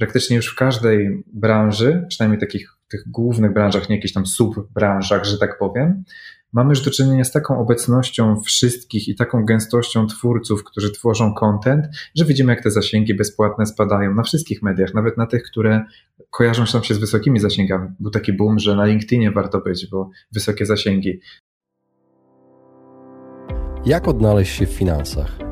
praktycznie już w każdej branży, przynajmniej takich tych głównych branżach, nie jakichś tam subbranżach, że tak powiem, mamy już do czynienia z taką obecnością wszystkich i taką gęstością twórców, którzy tworzą content, że widzimy, jak te zasięgi bezpłatne spadają na wszystkich mediach, nawet na tych, które kojarzą się się z wysokimi zasięgami. Był taki boom, że na LinkedInie warto być, bo wysokie zasięgi. Jak odnaleźć się w finansach?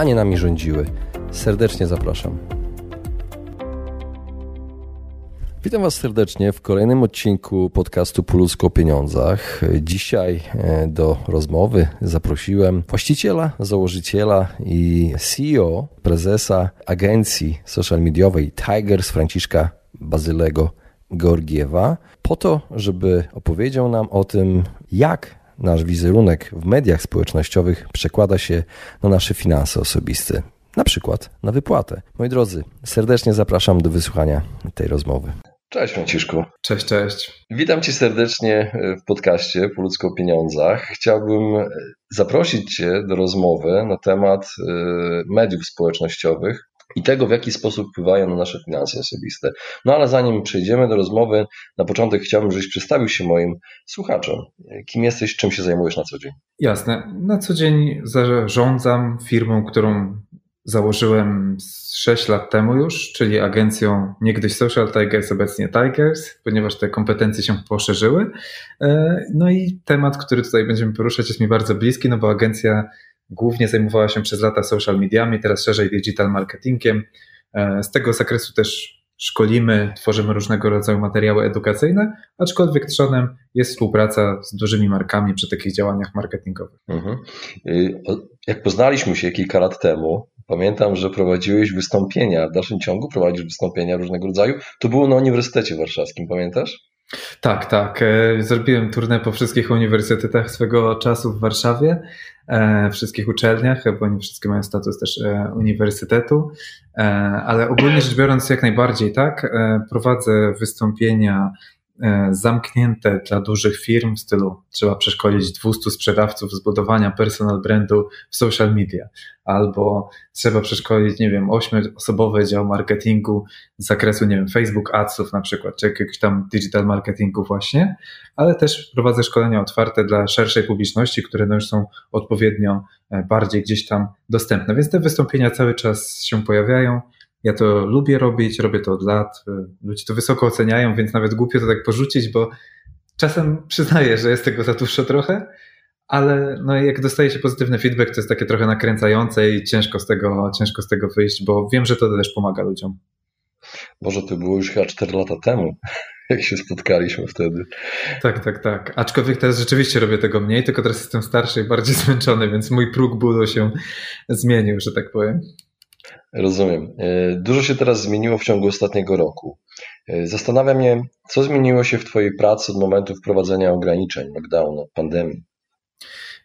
a nie nami rządziły. Serdecznie zapraszam. Witam Was serdecznie w kolejnym odcinku podcastu Po o pieniądzach. Dzisiaj e, do rozmowy zaprosiłem właściciela, założyciela i CEO, prezesa agencji social mediowej Tigers Franciszka Bazylego Georgiewa, po to, żeby opowiedział nam o tym, jak nasz wizerunek w mediach społecznościowych przekłada się na nasze finanse osobiste, na przykład na wypłatę. Moi drodzy, serdecznie zapraszam do wysłuchania tej rozmowy. Cześć Franciszku. Cześć, cześć. Witam Cię serdecznie w podcaście Po ludzko o pieniądzach. Chciałbym zaprosić Cię do rozmowy na temat e, mediów społecznościowych, i tego, w jaki sposób wpływają na nasze finanse osobiste. No ale zanim przejdziemy do rozmowy, na początek chciałbym, żebyś przedstawił się moim słuchaczom. Kim jesteś, czym się zajmujesz na co dzień? Jasne. Na co dzień zarządzam firmą, którą założyłem 6 lat temu już, czyli agencją niegdyś Social Tigers, obecnie Tigers, ponieważ te kompetencje się poszerzyły. E, no i temat, który tutaj będziemy poruszać jest mi bardzo bliski, no bo agencja Głównie zajmowała się przez lata social mediami, teraz szerzej digital marketingiem. E, z tego zakresu też szkolimy, tworzymy różnego rodzaju materiały edukacyjne, aczkolwiek trzonem jest współpraca z dużymi markami przy takich działaniach marketingowych. Mhm. Y, jak poznaliśmy się kilka lat temu, pamiętam, że prowadziłeś wystąpienia, w dalszym ciągu prowadzisz wystąpienia różnego rodzaju. To było na Uniwersytecie Warszawskim, pamiętasz? Tak, tak. E, zrobiłem turnę po wszystkich uniwersytetach swego czasu w Warszawie, e, wszystkich uczelniach, bo nie wszystkie mają status też e, uniwersytetu, ale ogólnie rzecz biorąc jak najbardziej, tak. Prowadzę wystąpienia zamknięte dla dużych firm w stylu trzeba przeszkolić 200 sprzedawców z budowania personal brandu w social media, albo trzeba przeszkolić, nie wiem, 8-osobowy dział marketingu z zakresu, nie wiem, Facebook Adsów na przykład, czy jakiegoś tam digital marketingu właśnie, ale też prowadzę szkolenia otwarte dla szerszej publiczności, które no już są odpowiednio e, bardziej gdzieś tam dostępne, więc te wystąpienia cały czas się pojawiają. Ja to lubię robić, robię to od lat. Ludzie to wysoko oceniają, więc nawet głupio to tak porzucić, bo czasem przyznaję, że jest tego za dużo trochę, ale no jak dostaje się pozytywny feedback, to jest takie trochę nakręcające i ciężko z tego, ciężko z tego wyjść, bo wiem, że to też pomaga ludziom. Może to było już chyba 4 lata temu, jak się spotkaliśmy wtedy. Tak, tak, tak. Aczkolwiek teraz rzeczywiście robię tego mniej, tylko teraz jestem starszy i bardziej zmęczony, więc mój próg bólu się zmienił, że tak powiem. Rozumiem. E, dużo się teraz zmieniło w ciągu ostatniego roku. E, zastanawia mnie, co zmieniło się w Twojej pracy od momentu wprowadzenia ograniczeń, lockdownu, pandemii.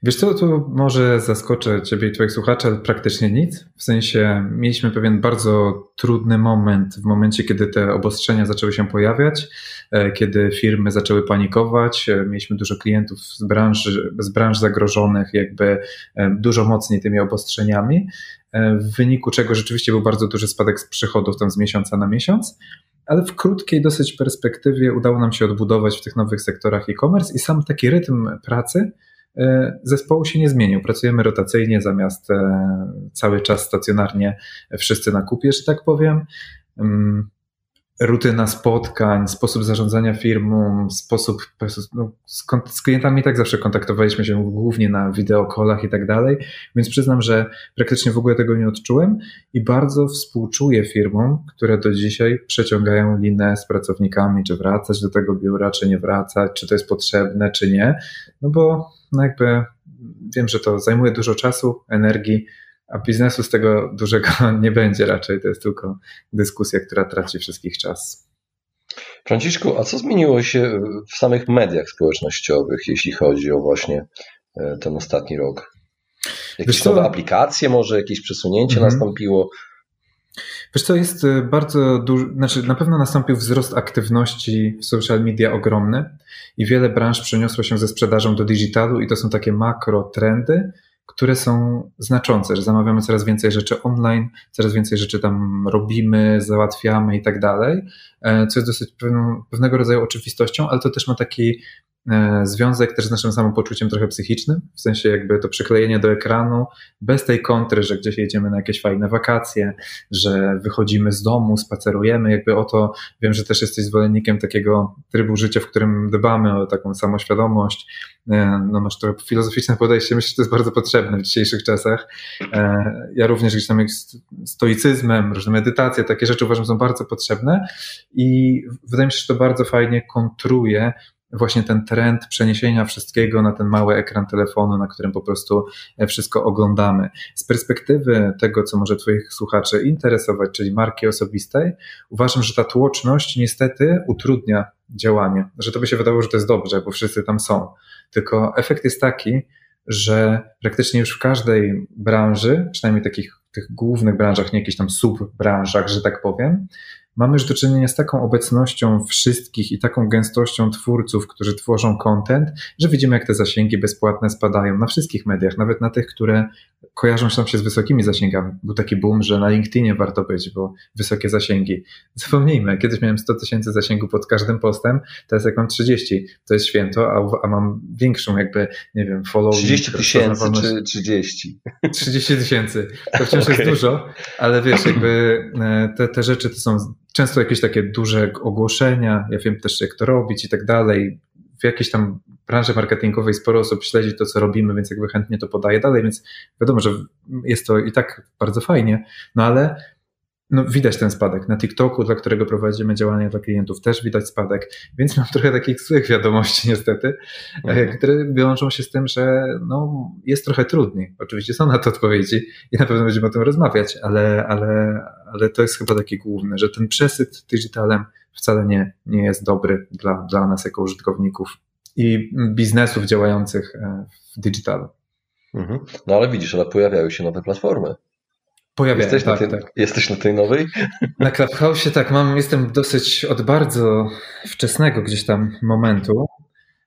Wiesz co, tu może zaskoczę Ciebie i Twoich słuchaczy, ale praktycznie nic. W sensie mieliśmy pewien bardzo trudny moment w momencie, kiedy te obostrzenia zaczęły się pojawiać, e, kiedy firmy zaczęły panikować. Mieliśmy dużo klientów z branż, z branż zagrożonych, jakby dużo mocniej tymi obostrzeniami. E, w wyniku czego rzeczywiście był bardzo duży spadek z przychodów tam z miesiąca na miesiąc, ale w krótkiej dosyć perspektywie udało nam się odbudować w tych nowych sektorach e-commerce i sam taki rytm pracy e, zespołu się nie zmienił. Pracujemy rotacyjnie zamiast e, cały czas stacjonarnie wszyscy na kupie, że tak powiem. Rutyna spotkań, sposób zarządzania firmą, sposób no, z, z, klientami tak zawsze kontaktowaliśmy się głównie na wideokolach i tak dalej, więc przyznam, że praktycznie w ogóle tego nie odczułem i bardzo współczuję firmom, które do dzisiaj przeciągają linę z pracownikami, czy wracać do tego biura, czy nie wracać, czy to jest potrzebne, czy nie, no bo no jakby wiem, że to zajmuje dużo czasu, energii, a biznesu z tego dużego nie będzie raczej. To jest tylko dyskusja, która traci wszystkich czas. Franciszku, a co zmieniło się w samych mediach społecznościowych, jeśli chodzi o właśnie e, ten ostatni rok? Jakieś nowe aplikacje, może jakieś przesunięcie mhm. nastąpiło? Wiesz co, jest e, bardzo duży, znaczy na pewno nastąpił wzrost aktywności w social media ogromny i wiele branż przeniosło się ze sprzedażą do digitalu i to są takie makro trendy, które są znaczące, że zamawiamy coraz więcej rzeczy online, coraz więcej rzeczy tam robimy, załatwiamy i tak dalej, e, co jest dosyć pewnego rodzaju oczywistością, ale to też ma taki związek też z naszym samopoczuciem trochę psychicznym, w sensie jakby to przyklejenie do ekranu, bez tej kontry, że gdzieś jedziemy na jakieś fajne wakacje, że wychodzimy z domu, spacerujemy, jakby o to wiem, że też jesteś zwolennikiem takiego trybu życia, w którym dbamy o taką samoświadomość, e, no masz to filozoficzne podejście, myślę, że to jest bardzo potrzebne w dzisiejszych czasach. E, ja również gdzieś tam stoicyzmem, różne medytacje, takie rzeczy uważam są bardzo potrzebne i wydaje mi się, że to bardzo fajnie kontruje właśnie ten trend przeniesienia wszystkiego na ten mały ekran telefonu, na którym po prostu e, wszystko oglądamy. Z perspektywy tego, co może Twoich słuchaczy interesować, czyli marki osobistej, uważam, że ta tłoczność niestety utrudnia działanie, że to by się wydawało, że to jest dobrze, bo wszyscy tam są. Tylko efekt jest taki, że praktycznie już w każdej branży, przynajmniej takich tych głównych branżach, nie jakichś tam subbranżach, że tak powiem, mamy już do czynienia z taką obecnością wszystkich i taką gęstością twórców, którzy tworzą content, że widzimy, jak te zasięgi bezpłatne spadają na wszystkich mediach, nawet na tych, które kojarzą się się z wysokimi zasięgami. Był taki boom, że na LinkedInie warto być, bo wysokie zasięgi. Zapomnijmy, kiedyś miałem 100 tysięcy zasięgu pod każdym postem, teraz jak mam 30, to jest święto, a, a mam większą jakby, nie wiem, follow. 30 tysięcy czy 30? 30 tysięcy. To wciąż okay. jest dużo, ale wiesz, jakby e, te, te rzeczy to są często jakieś takie duże ogłoszenia, ja wiem też jak to robić i tak dalej. W jakiejś tam branży marketingowej sporo osób śledzi to, co robimy, więc jakby chętnie to podaje dalej, więc wiadomo, że jest to i tak bardzo fajnie, no ale no widać ten spadek. Na TikToku, dla którego prowadzimy działania dla klientów, też widać spadek, więc mam trochę takich złych wiadomości niestety, e, mhm. które wiążą się z tym, że no, jest trochę trudniej. Oczywiście są na to odpowiedzi i na pewno będziemy o tym rozmawiać, ale, ale, ale to jest chyba taki główny, że ten przesyt digitalem wcale nie, nie jest dobry dla, dla nas jako użytkowników i biznesów działających e, w digitalu. Mhm. No ale widzisz, ale pojawiają się nowe platformy. Pojawiają, jesteś, tak, na tej, tak. jesteś na tej nowej? Na Clubhouse tak, mam, jestem dosyć od bardzo wczesnego gdzieś tam momentu.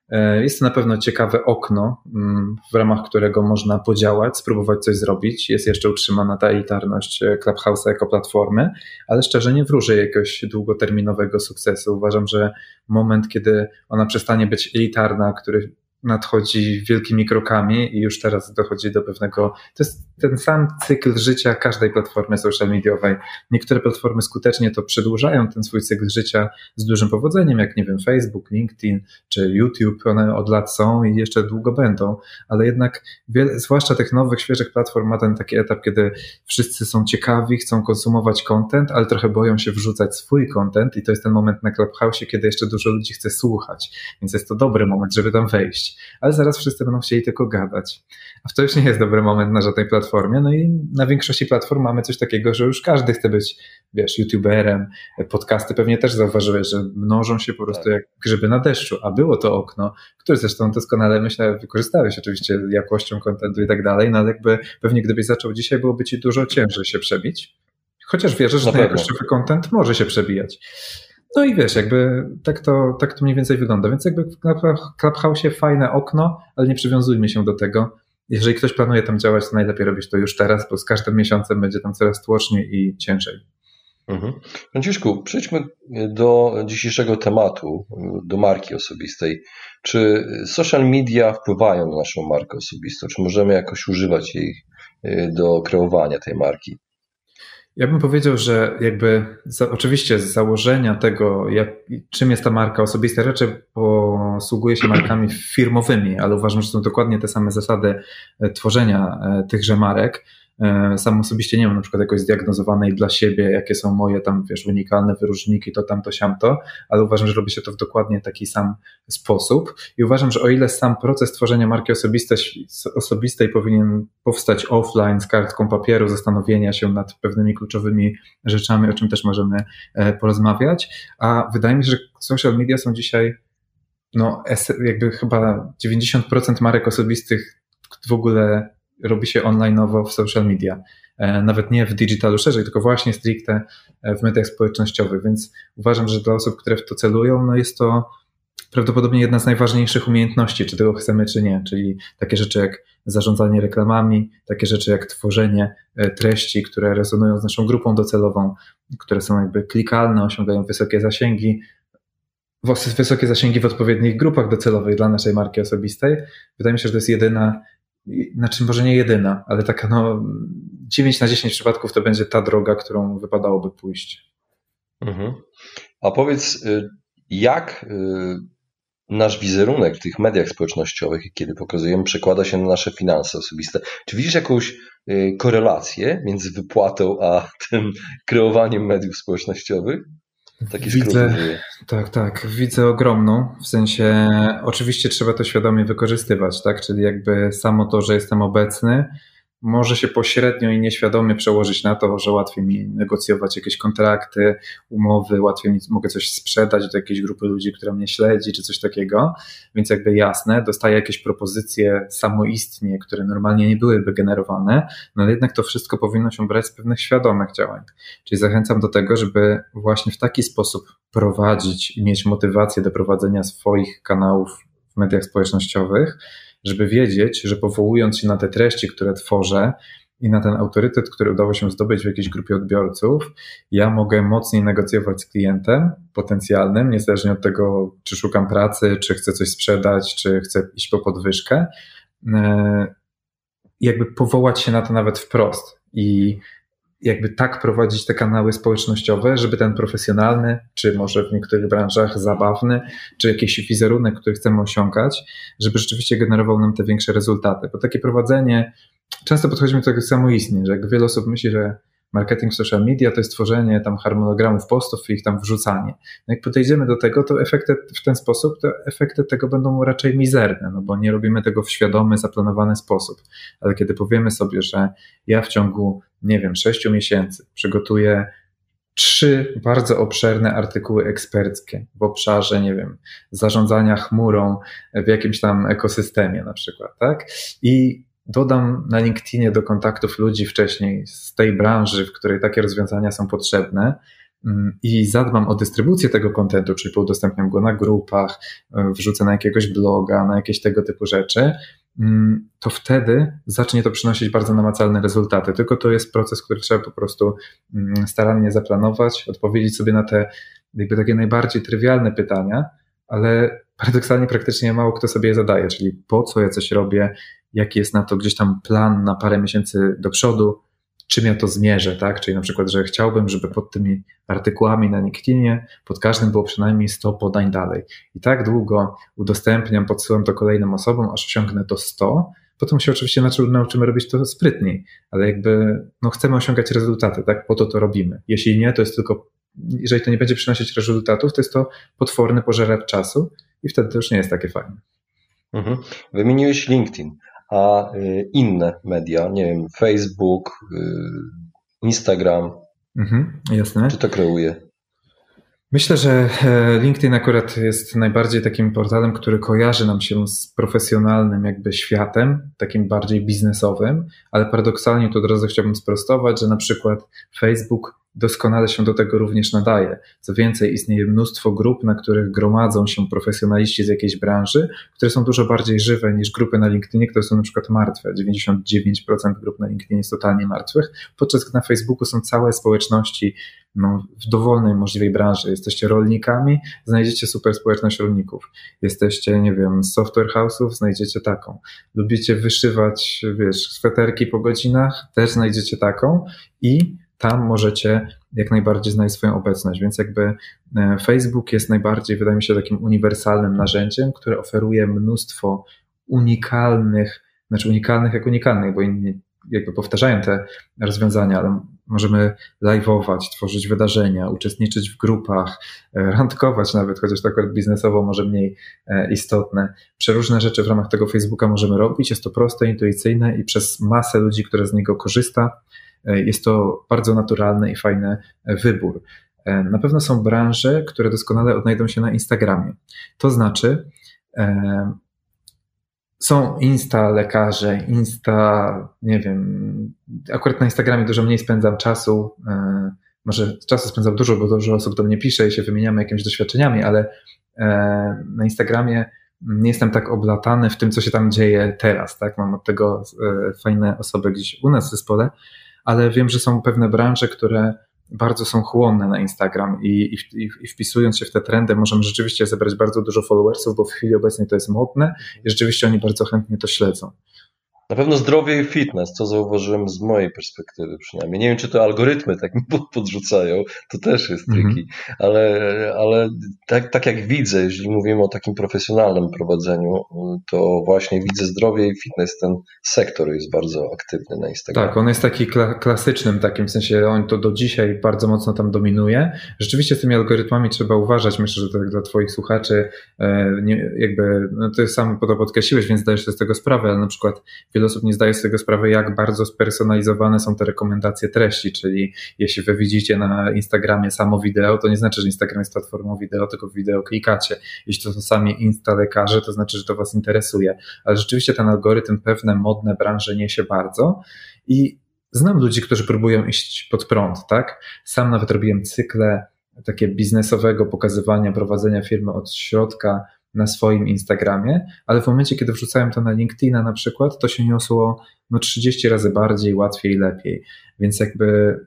E, jest to na pewno ciekawe okno, mm, w ramach którego można podziałać, spróbować coś zrobić. Jest jeszcze utrzymana ta elitarność e, Clubhouse jako platformy, ale szczerze nie wróżę jakiegoś długoterminowego sukcesu. Uważam, że moment, kiedy ona przestanie być elitarna, który nadchodzi wielkimi krokami i już teraz dochodzi do pewnego. To jest ten sam cykl życia każdej platformy social mediowej. Niektóre platformy skutecznie to przedłużają ten swój cykl życia z dużym powodzeniem, jak nie wiem, Facebook, LinkedIn czy YouTube. One od lat są i jeszcze długo będą, ale jednak wiele, zwłaszcza tych nowych, świeżych platform ma ten taki etap, kiedy wszyscy są ciekawi, chcą konsumować content, ale trochę boją się wrzucać swój content i to jest ten moment na Clubhouse, kiedy jeszcze dużo ludzi chce słuchać, więc jest to dobry moment, żeby tam wejść ale zaraz wszyscy będą chcieli tylko gadać. A to już nie jest dobry moment na żadnej platformie. No i na większości platform mamy coś takiego, że już każdy chce być, wiesz, youtuberem. Podcasty pewnie też zauważyłeś, że mnożą się po prostu tak. jak grzyby na deszczu, a było to okno, które zresztą doskonale myślę wykorzystałeś oczywiście jakością kontentu i tak dalej, no ale jakby pewnie gdybyś zaczął dzisiaj, byłoby ci dużo ciężej się przebić. Chociaż wierzę, że ten jakościowy content może się przebijać. No i wiesz, jakby tak to, tak to mniej więcej wygląda. Więc jakby w Clubhouse fajne okno, ale nie przywiązujmy się do tego. Jeżeli ktoś planuje tam działać, to najlepiej robić to już teraz, bo z każdym miesiącem będzie tam coraz tłoczniej i ciężej. Mhm. Franciszku, przejdźmy do dzisiejszego tematu, do marki osobistej. Czy social media wpływają na naszą markę osobistą? Czy możemy jakoś używać jej y, do kreowania tej marki? Ja bym powiedział, że jakby za, oczywiście z założenia tego, jak, czym jest ta marka osobista, raczej posługuje się markami firmowymi, ale uważam, że są dokładnie te same zasady e, tworzenia e, tychże marek. E, sam osobiście nie mam na przykład jakoś zdiagnozowanej dla siebie, jakie są moje tam, wiesz, unikalne wyróżniki, to tam, to siamto, ale uważam, że robi się to w dokładnie taki sam sposób. I uważam, że o ile sam proces tworzenia marki osobistej, osobistej powinien powstać offline z kartką papieru, zastanowienia się nad pewnymi kluczowymi rzeczami, o czym też możemy e, porozmawiać, a wydaje mi się, że social media są dzisiaj no, jakby chyba 90% marek osobistych w ogóle robi się online'owo w social media. E, nawet nie w digitalu szerzej, tylko właśnie stricte e, w mediach społecznościowych, więc uważam, że dla osób, które w to celują, no jest to prawdopodobnie jedna z najważniejszych umiejętności, czy tego chcemy, czy nie, czyli takie rzeczy jak zarządzanie reklamami, takie rzeczy jak tworzenie e, treści, które rezonują z naszą grupą docelową, które są jakby klikalne, osiągają wysokie zasięgi, wysokie zasięgi w odpowiednich grupach docelowych dla naszej marki osobistej. Wydaje mi się, że to jest jedyna, znaczy może nie jedyna, ale taka no 9 na 10 przypadków to będzie ta droga, którą wypadałoby pójść. Mhm. A powiedz, y, jak y, nasz wizerunek w tych mediach społecznościowych, kiedy pokazujemy, przekłada się na nasze finanse osobiste? Czy widzisz jakąś y, korelację między wypłatą a tym kreowaniem mediów społecznościowych? Taki widzę, tak, tak, widzę ogromną, w sensie oczywiście trzeba to świadomie wykorzystywać, tak, czyli jakby samo to, że jestem obecny, może się pośrednio i nieświadomie przełożyć na to, że łatwiej mi negocjować jakieś kontrakty, umowy, łatwiej mi, mogę coś sprzedać do jakiejś grupy ludzi, która mnie śledzi, czy coś takiego. Więc jakby jasne, dostaję jakieś propozycje samoistnie, które normalnie nie byłyby generowane, no ale jednak to wszystko powinno się brać z pewnych świadomych działań. Czyli zachęcam do tego, żeby właśnie w taki sposób prowadzić i mieć motywację do prowadzenia swoich kanałów w mediach społecznościowych, żeby wiedzieć, że powołując się na te treści, które tworzę i na ten autorytet, który udało się zdobyć w jakiejś grupie odbiorców, ja mogę mocniej negocjować z klientem potencjalnym, niezależnie od tego, czy szukam pracy, czy chcę coś sprzedać, czy chcę iść po podwyżkę. E, jakby powołać się na to nawet wprost i jakby tak prowadzić te kanały społecznościowe, żeby ten profesjonalny, czy może w niektórych branżach zabawny, czy jakiś wizerunek, który chcemy osiągać, żeby rzeczywiście generował nam te większe rezultaty. Bo takie prowadzenie, często podchodzimy do tego samoistnie, że jak wiele osób myśli, że marketing social media to jest tworzenie tam harmonogramów postów i ich tam wrzucanie. No jak podejdziemy do tego, to efekty w ten sposób, to efekty tego będą raczej mizerne, no bo nie robimy tego w świadomy, zaplanowany sposób. Ale kiedy powiemy sobie, że ja w ciągu, nie wiem, sześciu miesięcy przygotuję trzy bardzo obszerne artykuły eksperckie w obszarze, nie wiem, zarządzania chmurą w jakimś tam ekosystemie na przykład, tak? I dodam na LinkedInie do kontaktów ludzi wcześniej z tej branży, w której takie rozwiązania są potrzebne mm, i zadbam o dystrybucję tego kontentu, czyli udostępniam go na grupach, e, wrzucę na jakiegoś bloga, na jakieś tego typu rzeczy, to wtedy zacznie to przynosić bardzo namacalne rezultaty. Tylko to jest proces, który trzeba po prostu mm, starannie zaplanować, odpowiedzieć sobie na te jakby takie najbardziej trywialne pytania, ale paradoksalnie praktycznie mało kto sobie je zadaje, czyli po co ja coś robię, jaki jest na to gdzieś tam plan na parę miesięcy do przodu, czym ja to zmierzę, tak? Czyli na przykład, że chciałbym, żeby pod tymi artykułami na LinkedInie, pod każdym było przynajmniej 100 podań dalej. I tak długo udostępniam, podsyłam to kolejnym osobom, aż osiągnę to 100. Potem się oczywiście nauczymy robić to sprytniej, ale jakby no, chcemy osiągać rezultaty, tak? Po to to robimy. Jeśli nie, to jest tylko, jeżeli to nie będzie przynosić rezultatów, to jest to potworny pożeracz czasu i wtedy to już nie jest takie fajne. Mhm. Wymieniłeś LinkedIn a y, inne media, nie wiem, Facebook, y, Instagram. Mhm, jasne. Czy to kreuje? Myślę, że e, LinkedIn akurat jest najbardziej takim portalem, który kojarzy nam się z profesjonalnym jakby światem, takim bardziej biznesowym, ale paradoksalnie tu od razu chciałbym sprostować, że na przykład Facebook doskonale się do tego również nadaje. Co więcej, istnieje mnóstwo grup, na których gromadzą się profesjonaliści z jakiejś branży, które są dużo bardziej żywe niż grupy na LinkedInie, które są na przykład martwe. 99% grup na LinkedInie jest totalnie martwych, podczas gdy na Facebooku są całe społeczności no, w dowolnej możliwej branży. Jesteście rolnikami, znajdziecie super społeczność rolników. Jesteście, nie wiem, software house'ów, znajdziecie taką. Lubicie wyszywać, wiesz, sweterki po godzinach, też znajdziecie taką i tam możecie jak najbardziej znaleźć swoją obecność. Więc jakby e, Facebook jest najbardziej, wydaje mi się, takim uniwersalnym narzędziem, które oferuje mnóstwo unikalnych, znaczy unikalnych jak unikalnych, bo inni jakby powtarzają te rozwiązania, ale możemy live'ować, tworzyć wydarzenia, uczestniczyć w grupach, e, randkować nawet, chociaż to akurat biznesowo może mniej e, istotne. Przeróżne rzeczy w ramach tego Facebooka możemy robić, jest to proste, intuicyjne i przez masę ludzi, która z niego korzysta, jest to bardzo naturalny i fajny wybór. Na pewno są branże, które doskonale odnajdą się na Instagramie. To znaczy, są insta lekarze, insta, nie wiem, akurat na Instagramie dużo mniej spędzam czasu, e, może czasu spędzam dużo, bo dużo osób do mnie pisze i się wymieniamy jakimiś doświadczeniami, ale e, na Instagramie nie jestem tak oblatany w tym, co się tam dzieje teraz, tak? Mam od tego e, fajne osoby gdzieś u nas w zespole, ale wiem, że są pewne branże, które bardzo są chłonne na Instagram i, i, i, wpisując się w te trendy możemy rzeczywiście zebrać bardzo dużo followersów, bo w chwili obecnej to jest modne i rzeczywiście oni bardzo chętnie to śledzą. Na pewno zdrowie i fitness, co zauważyłem z mojej perspektywy przynajmniej. Nie wiem, czy to algorytmy tak mi podrzucają, to też jest triki, mm -hmm. ale, ale tak, tak jak widzę, jeżeli mówimy o takim profesjonalnym prowadzeniu, to właśnie widzę zdrowie i fitness, ten sektor jest bardzo aktywny na Instagramie. Tak, on jest taki kla klasycznym takim, w sensie on to do dzisiaj bardzo mocno tam dominuje. Rzeczywiście z tymi algorytmami trzeba uważać, myślę, że tak dla twoich słuchaczy e, nie, jakby, no ty sam to podkreśliłeś, więc zdajesz sobie z tego sprawę, ale na przykład wiele osób nie zdaje sobie tego sprawy, jak bardzo spersonalizowane są te rekomendacje treści, czyli jeśli wy widzicie na Instagramie samo wideo, to nie znaczy, że Instagram jest platformą wideo, tylko w wideo klikacie. Jeśli to są sami insta lekarze, to znaczy, że to was interesuje. Ale rzeczywiście ten algorytm pewne modne branże niesie bardzo i znam ludzi, którzy próbują iść pod prąd, tak? Sam nawet robiłem cykle takie biznesowego pokazywania, prowadzenia firmy od środka na swoim Instagramie, ale w momencie, kiedy wrzucałem to na LinkedIna na przykład, to się niosło no 30 razy bardziej, łatwiej, lepiej. Więc jakby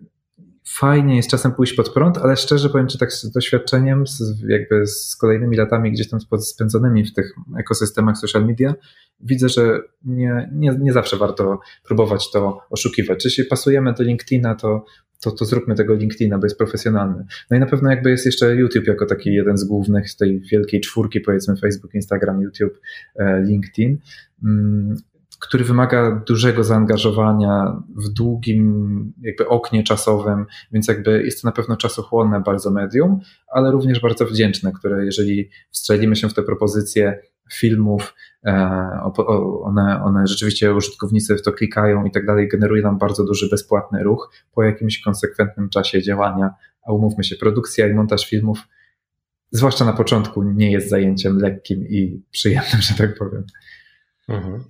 fajnie jest czasem pójść pod prąd, ale szczerze powiem Ci tak z doświadczeniem, z, jakby z kolejnymi latami gdzieś tam spędzonymi w tych ekosystemach social media, widzę, że nie, nie, nie zawsze warto próbować to oszukiwać. Jeśli pasujemy do LinkedIna, to to, to zróbmy tego LinkedIna, bo jest profesjonalny. No i na pewno jakby jest jeszcze YouTube jako taki jeden z głównych z tej wielkiej czwórki, powiedzmy Facebook, Instagram, YouTube, e, LinkedIn, mm, który wymaga dużego zaangażowania w długim jakby oknie czasowym, więc jakby jest to na pewno czasochłonne bardzo medium, ale również bardzo wdzięczne, które jeżeli wstrzelimy się w te propozycje filmów, e, one, one rzeczywiście użytkownicy w to klikają i tak dalej, generuje nam bardzo duży bezpłatny ruch po jakimś konsekwentnym czasie działania, a umówmy się, produkcja i montaż filmów, zwłaszcza na początku, nie jest zajęciem lekkim i przyjemnym, że tak powiem. Mhm.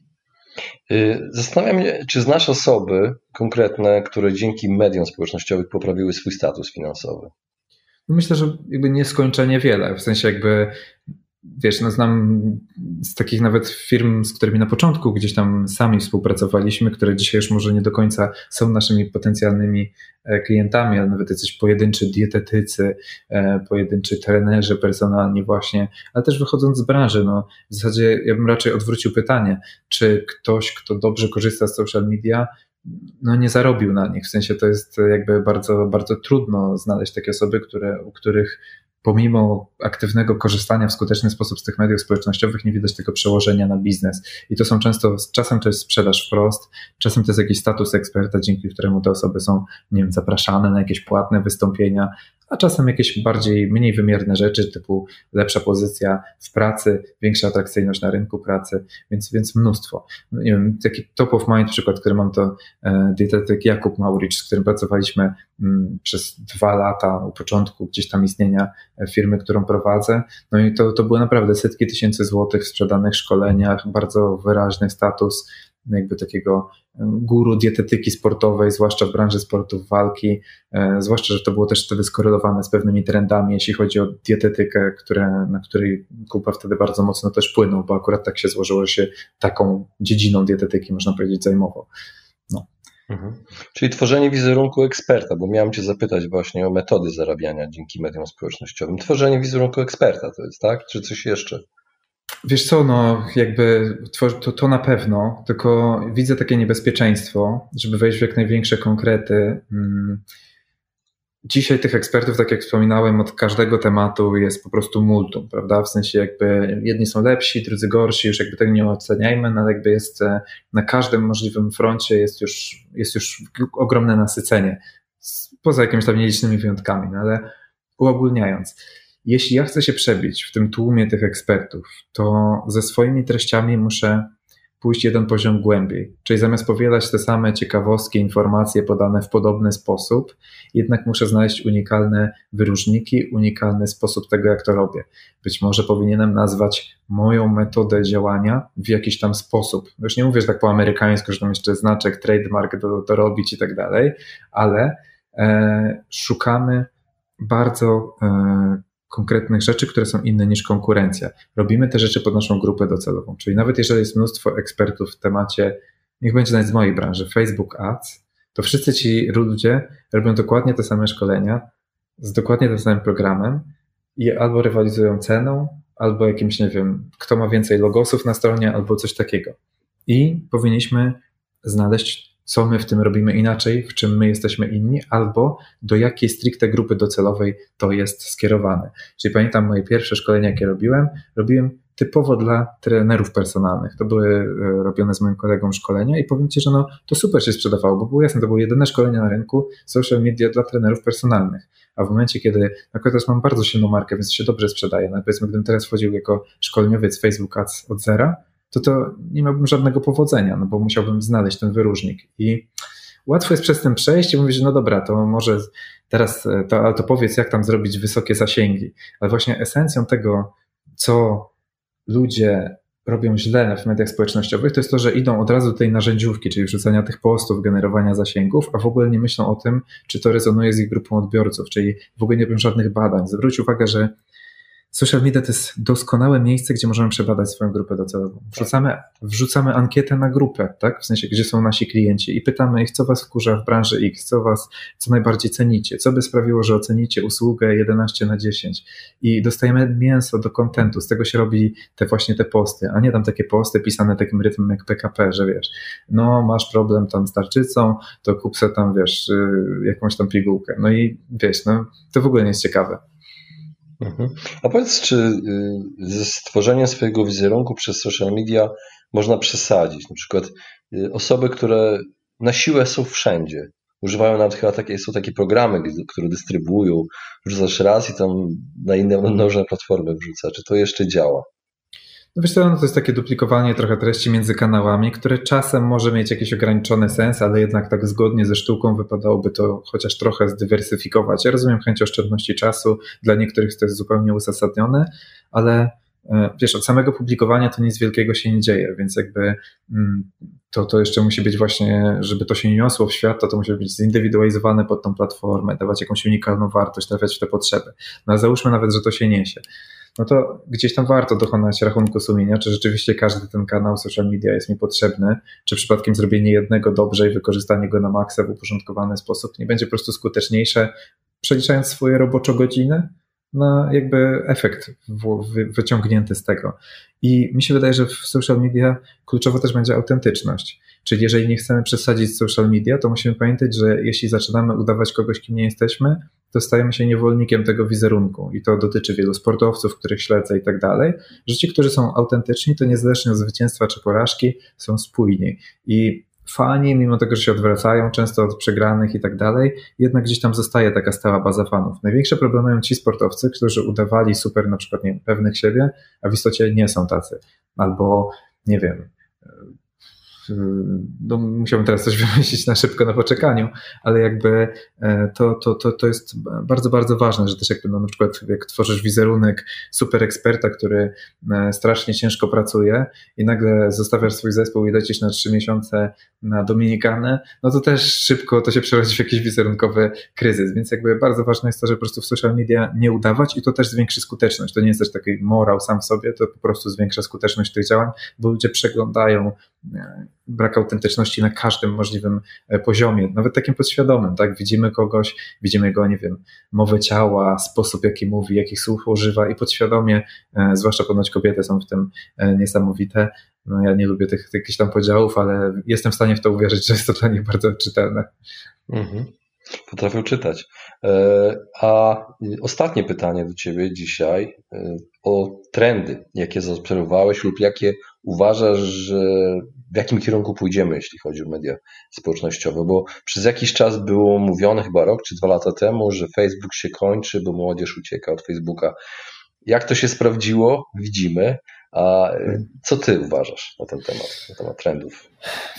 Y, zastanawiam się, czy znasz osoby konkretne, które dzięki mediom społecznościowym poprawiły swój status finansowy? Myślę, że jakby nieskończenie wiele. W sensie jakby wiesz, no znam z takich nawet firm, z którymi na początku gdzieś tam sami współpracowaliśmy, które dzisiaj już może nie do końca są naszymi potencjalnymi e, klientami, ale nawet jacyś pojedynczy dietetycy, e, pojedynczy trenerzy personalni właśnie, ale też wychodząc z branży, no w zasadzie ja bym raczej odwrócił pytanie, czy ktoś, kto dobrze korzysta z social media, no nie zarobił na nich. W sensie to jest jakby bardzo, bardzo trudno znaleźć takie osoby, które, u których pomimo aktywnego korzystania w skuteczny sposób z tych mediów społecznościowych, nie widać tego przełożenia na biznes. I to są często, czasem to jest sprzedaż wprost, czasem to jest jakiś status eksperta, dzięki któremu te osoby są, nie wiem, zapraszane na jakieś płatne wystąpienia, a czasem jakieś bardziej, mniej wymierne rzeczy, typu lepsza pozycja w pracy, większa atrakcyjność na rynku pracy, więc, więc mnóstwo. Nie wiem, taki top of mind przykład, który mam to e, dietetyk Jakub Mauricz, z którym pracowaliśmy mm, przez dwa lata u początku gdzieś tam istnienia e, firmy, którą prowadzę. No i to, to były naprawdę setki tysięcy złotych w sprzedanych szkoleniach, bardzo wyraźny status, jakby takiego guru dietetyki sportowej, zwłaszcza w branży sportów walki, e, zwłaszcza, że to było też wtedy skorelowane z pewnymi trendami, jeśli chodzi o dietetykę, które, na której Kuba wtedy bardzo mocno też płynął, bo akurat tak się złożyło, że się taką dziedziną dietetyki, można powiedzieć, zajmował. No. Mhm. Czyli tworzenie wizerunku eksperta, bo miałem Cię zapytać właśnie o metody zarabiania dzięki mediom społecznościowym. Tworzenie wizerunku eksperta to jest, tak? Czy coś jeszcze? Wiesz co, no jakby to, to na pewno, tylko widzę takie niebezpieczeństwo, żeby wejść w jak największe konkrety. Mm, dzisiaj tych ekspertów, tak jak wspominałem, od każdego tematu jest po prostu multum, prawda? W sensie jakby jedni są lepsi, drudzy gorsi, już jakby tego nie oceniajmy, no ale jakby jest e, na każdym możliwym froncie jest już, jest już ogromne nasycenie, poza jakimiś tam nielicznymi wyjątkami, no ale uogólniając, jeśli ja chcę się przebić w tym tłumie tych ekspertów, to ze swoimi treściami muszę pójść jeden poziom głębiej. Czyli zamiast powielać te same ciekawostki, informacje podane w podobny sposób, jednak muszę znaleźć unikalne wyróżniki, unikalny sposób tego, jak to robię. Być może powinienem nazwać moją metodę działania w jakiś tam sposób. Już nie mówię, że tak po amerykańsku, że tam jeszcze znaczek, trademark do robić i tak dalej, ale e, szukamy bardzo e, konkretnych rzeczy, które są inne niż konkurencja. Robimy te rzeczy pod naszą grupę docelową. Czyli nawet jeżeli jest mnóstwo ekspertów w temacie, niech będzie nawet z mojej branży, Facebook Ads, to wszyscy ci ludzie robią dokładnie te same szkolenia z dokładnie tym samym programem i albo rywalizują ceną, albo jakimś, nie wiem, kto ma więcej logosów na stronie, albo coś takiego. I powinniśmy znaleźć co my w tym robimy inaczej, w czym my jesteśmy inni, albo do jakiej stricte grupy docelowej to jest skierowane. Czyli pamiętam moje pierwsze szkolenia, jakie robiłem, robiłem typowo dla trenerów personalnych. To były e, robione z moim kolegą szkolenia i powiem Ci, że no, to super się sprzedawało, bo było jasne, to były jedyne szkolenia na rynku social media dla trenerów personalnych. A w momencie, kiedy akurat teraz mam bardzo silną markę, więc się dobrze sprzedaje, no powiedzmy, gdybym teraz wchodził jako szkoleniowiec Facebook Ads od zera, to to nie miałbym żadnego powodzenia, no bo musiałbym znaleźć ten wyróżnik. I łatwo jest przez ten przejść i mówić, no dobra, to może teraz, e, to, ale to powiedz, jak tam zrobić wysokie zasięgi. Ale właśnie esencją tego, co ludzie robią źle w mediach społecznościowych, to jest to, że idą od razu do tej narzędziówki, czyli wrzucania tych postów, generowania zasięgów, a w ogóle nie myślą o tym, czy to rezonuje z ich grupą odbiorców, czyli w ogóle nie robią żadnych badań. Zwróć uwagę, że Social media to jest doskonałe miejsce, gdzie możemy przebadać swoją grupę docelową. Wrzucamy, wrzucamy ankietę na grupę, tak? W sensie, gdzie są nasi klienci i pytamy ich, co was wkurza w branży X, co was, co najbardziej cenicie, co by sprawiło, że ocenicie usługę 11 na 10 i dostajemy mięso do kontentu, z tego się robi te właśnie te posty, a nie tam takie posty pisane takim rytmem jak PKP, że wiesz, no masz problem tam z tarczycą, to kup sobie tam, wiesz, y, jakąś tam pigułkę. No i wiesz, no to w ogóle nie jest ciekawe. Mhm. A powiedz, czy y, ze stworzeniem swojego wizerunku przez social media można przesadzić? Na przykład y, osoby, które na siłę są wszędzie, używają nawet chyba takie, są takie programy, które dystrybuują, wrzucasz raz i tam na inne mnożne platformy wrzuca. Czy to jeszcze działa? No wiesz no to jest takie duplikowanie trochę treści między kanałami, które czasem może mieć jakiś ograniczony sens, ale jednak tak zgodnie ze sztuką wypadałoby to chociaż trochę zdywersyfikować. Ja rozumiem chęć oszczędności czasu, dla niektórych to jest zupełnie uzasadnione, ale e, wiesz, od samego publikowania to nic wielkiego się nie dzieje, więc jakby mm, to, to jeszcze musi być właśnie, żeby to się niosło w świat, to to musi być zindywidualizowane pod tą platformę, dawać jakąś unikalną wartość, trafiać w te potrzeby. No ale załóżmy nawet, że to się niesie no to gdzieś tam warto dokonać rachunku sumienia, czy rzeczywiście każdy ten kanał social media jest mi potrzebny, czy przypadkiem zrobienie jednego dobrze i wykorzystanie go na maksa w uporządkowany sposób nie będzie po prostu skuteczniejsze, przeliczając swoje roboczo godziny na jakby efekt wyciągnięty z tego. I mi się wydaje, że w social media kluczowo też będzie autentyczność. Czyli jeżeli nie chcemy przesadzić social media, to musimy pamiętać, że jeśli zaczynamy udawać kogoś, kim nie jesteśmy, to stajemy się niewolnikiem tego wizerunku. I to dotyczy wielu sportowców, których śledzę i tak dalej, że ci, którzy są autentyczni, to niezależnie od zwycięstwa czy porażki, są spójni. I fani, mimo tego, że się odwracają często od przegranych i tak dalej, jednak gdzieś tam zostaje taka stała baza fanów. Największe problemy mają ci sportowcy, którzy udawali super na przykład nie, pewnych siebie, a w istocie nie są tacy. Albo, nie wiem, no, musiałbym teraz coś wymyślić na szybko na poczekaniu, ale jakby e, to, to, to, to jest bardzo, bardzo ważne, że też jakby no, na przykład jak tworzysz wizerunek super eksperta, który e, strasznie ciężko pracuje i nagle zostawiasz swój zespół i lecisz na trzy miesiące na Dominikanę, no to też szybko to się przerodzi w jakiś wizerunkowy kryzys, więc jakby bardzo ważne jest to, że po prostu w social media nie udawać i to też zwiększy skuteczność. To nie jest też taki morał sam w sobie, to po prostu zwiększa skuteczność tych działań, bo ludzie przeglądają brak autentyczności na każdym możliwym e, poziomie, nawet takim podświadomym, tak? Widzimy kogoś, widzimy jego, nie wiem, mowę ciała, sposób, jaki mówi, jakich słów używa i podświadomie, e, zwłaszcza ponoć kobiety są w tym e, niesamowite. No ja nie lubię tych, tych jakichś tam podziałów, ale jestem w stanie w to uwierzyć, że jest to dla nich bardzo czytelne. Mhm. Potrafią czytać. E, a ostatnie pytanie do Ciebie dzisiaj e, o trendy, jakie zaobserwowałeś lub jakie uważasz, że w jakim kierunku pójdziemy, jeśli chodzi o media społecznościowe, bo przez jakiś czas było mówione, chyba rok czy dwa lata temu, że Facebook się kończy, bo młodzież ucieka od Facebooka. Jak to się sprawdziło, widzimy. A co ty uważasz na ten temat, na temat trendów?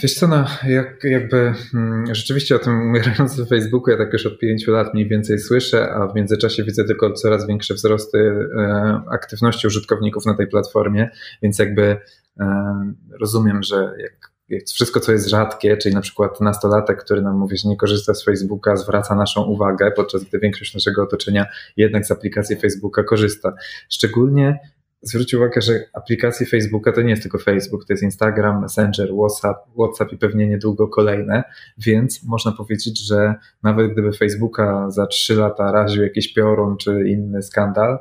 Wiesz co, no, jak, jakby hmm, rzeczywiście o tym umierającym Facebooku ja tak już od pięciu lat mniej więcej słyszę, a w międzyczasie widzę tylko coraz większe wzrosty e, aktywności użytkowników na tej platformie, więc jakby e, rozumiem, że jak wszystko, co jest rzadkie, czyli na przykład nastolatek, który nam mówi, że nie korzysta z Facebooka, zwraca naszą uwagę, podczas gdy większość naszego otoczenia jednak z aplikacji Facebooka korzysta. Szczególnie zwróć uwagę, że aplikacje Facebooka to nie jest tylko Facebook, to jest Instagram, Messenger, WhatsApp, WhatsApp i pewnie niedługo kolejne, więc można powiedzieć, że nawet gdyby Facebooka za trzy lata raził jakiś piorun czy inny skandal,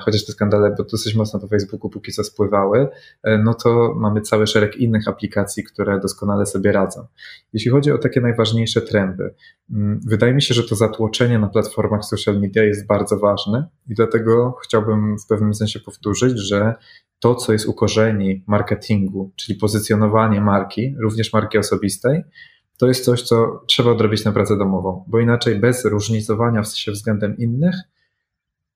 chociaż te skandale bo dosyć mocno po Facebooku póki co spływały, e, no to mamy cały szereg innych aplikacji, które doskonale sobie radzą. Jeśli chodzi o takie najważniejsze trendy, mm, wydaje mi się, że to zatłoczenie na platformach social media jest bardzo ważne i dlatego chciałbym w pewnym sensie powtórzyć, że to, co jest u korzeni marketingu, czyli pozycjonowanie marki, również marki osobistej, to jest coś, co trzeba odrobić na pracę domową, bo inaczej bez różnicowania się względem innych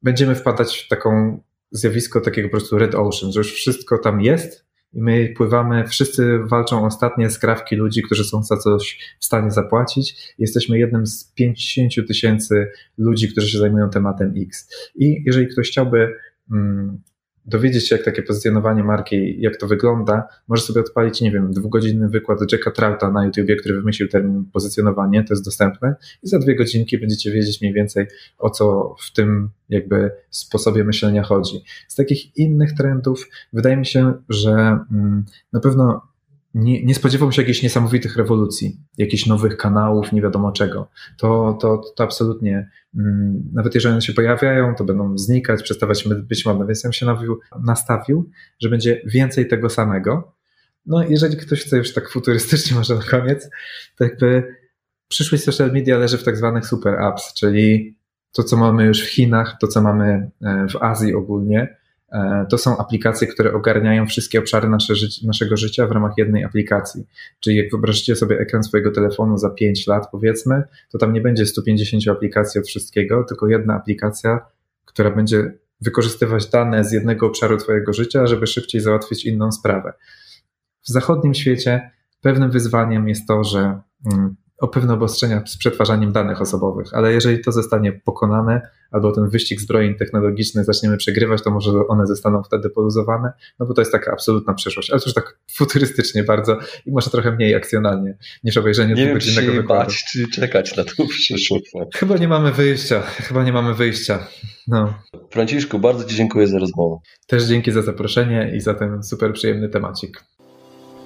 będziemy wpadać w taką zjawisko takiego po prostu red ocean, że już wszystko tam jest i my pływamy, wszyscy walczą ostatnie skrawki ludzi, którzy są za coś w stanie zapłacić. Jesteśmy jednym z 50 tysięcy ludzi, którzy się zajmują tematem X. I jeżeli ktoś chciałby mm, dowiedzieć się, jak takie pozycjonowanie marki, jak to wygląda, może sobie odpalić, nie wiem, dwugodzinny wykład Jacka Trouta na YouTubie, który wymyślił termin pozycjonowanie, to jest dostępne i za dwie godzinki będziecie wiedzieć mniej więcej, o co w tym jakby sposobie myślenia chodzi. Z takich innych trendów wydaje mi się, że mm, na pewno nie, nie spodziewam się jakichś niesamowitych rewolucji, jakichś nowych kanałów, nie wiadomo czego. To, to, to absolutnie, mm, nawet jeżeli one się pojawiają, to będą znikać, przestawać być modne, więc ja bym się nawił, nastawił, że będzie więcej tego samego. No, jeżeli ktoś chce już tak futurystycznie, może na koniec, to jakby przyszłość social media leży w tak zwanych super apps, czyli to, co mamy już w Chinach, to, co mamy e, w Azji ogólnie, to są aplikacje, które ogarniają wszystkie obszary nasze życie, naszego życia w ramach jednej aplikacji. Czyli jak wyobrażycie sobie ekran swojego telefonu za 5 lat, powiedzmy, to tam nie będzie 150 aplikacji od wszystkiego, tylko jedna aplikacja, która będzie wykorzystywać dane z jednego obszaru Twojego życia, żeby szybciej załatwić inną sprawę. W zachodnim świecie pewnym wyzwaniem jest to, że mm, o pewne obostrzenia z przetwarzaniem danych osobowych, ale jeżeli to zostanie pokonane, albo ten wyścig zbrojeń technologicznych zaczniemy przegrywać, to może one zostaną wtedy poluzowane, no bo to jest taka absolutna przyszłość, ale to już tak futurystycznie bardzo i może trochę mniej akcjonalnie niż obejrzenie nie dwugodzinnego wykładu. Bać, czy czekać na tą przyszłość. Chyba nie mamy wyjścia, chyba nie mamy wyjścia. No. Franciszku, bardzo Ci dziękuję za rozmowę. Też dzięki za zaproszenie i za ten super przyjemny temacik.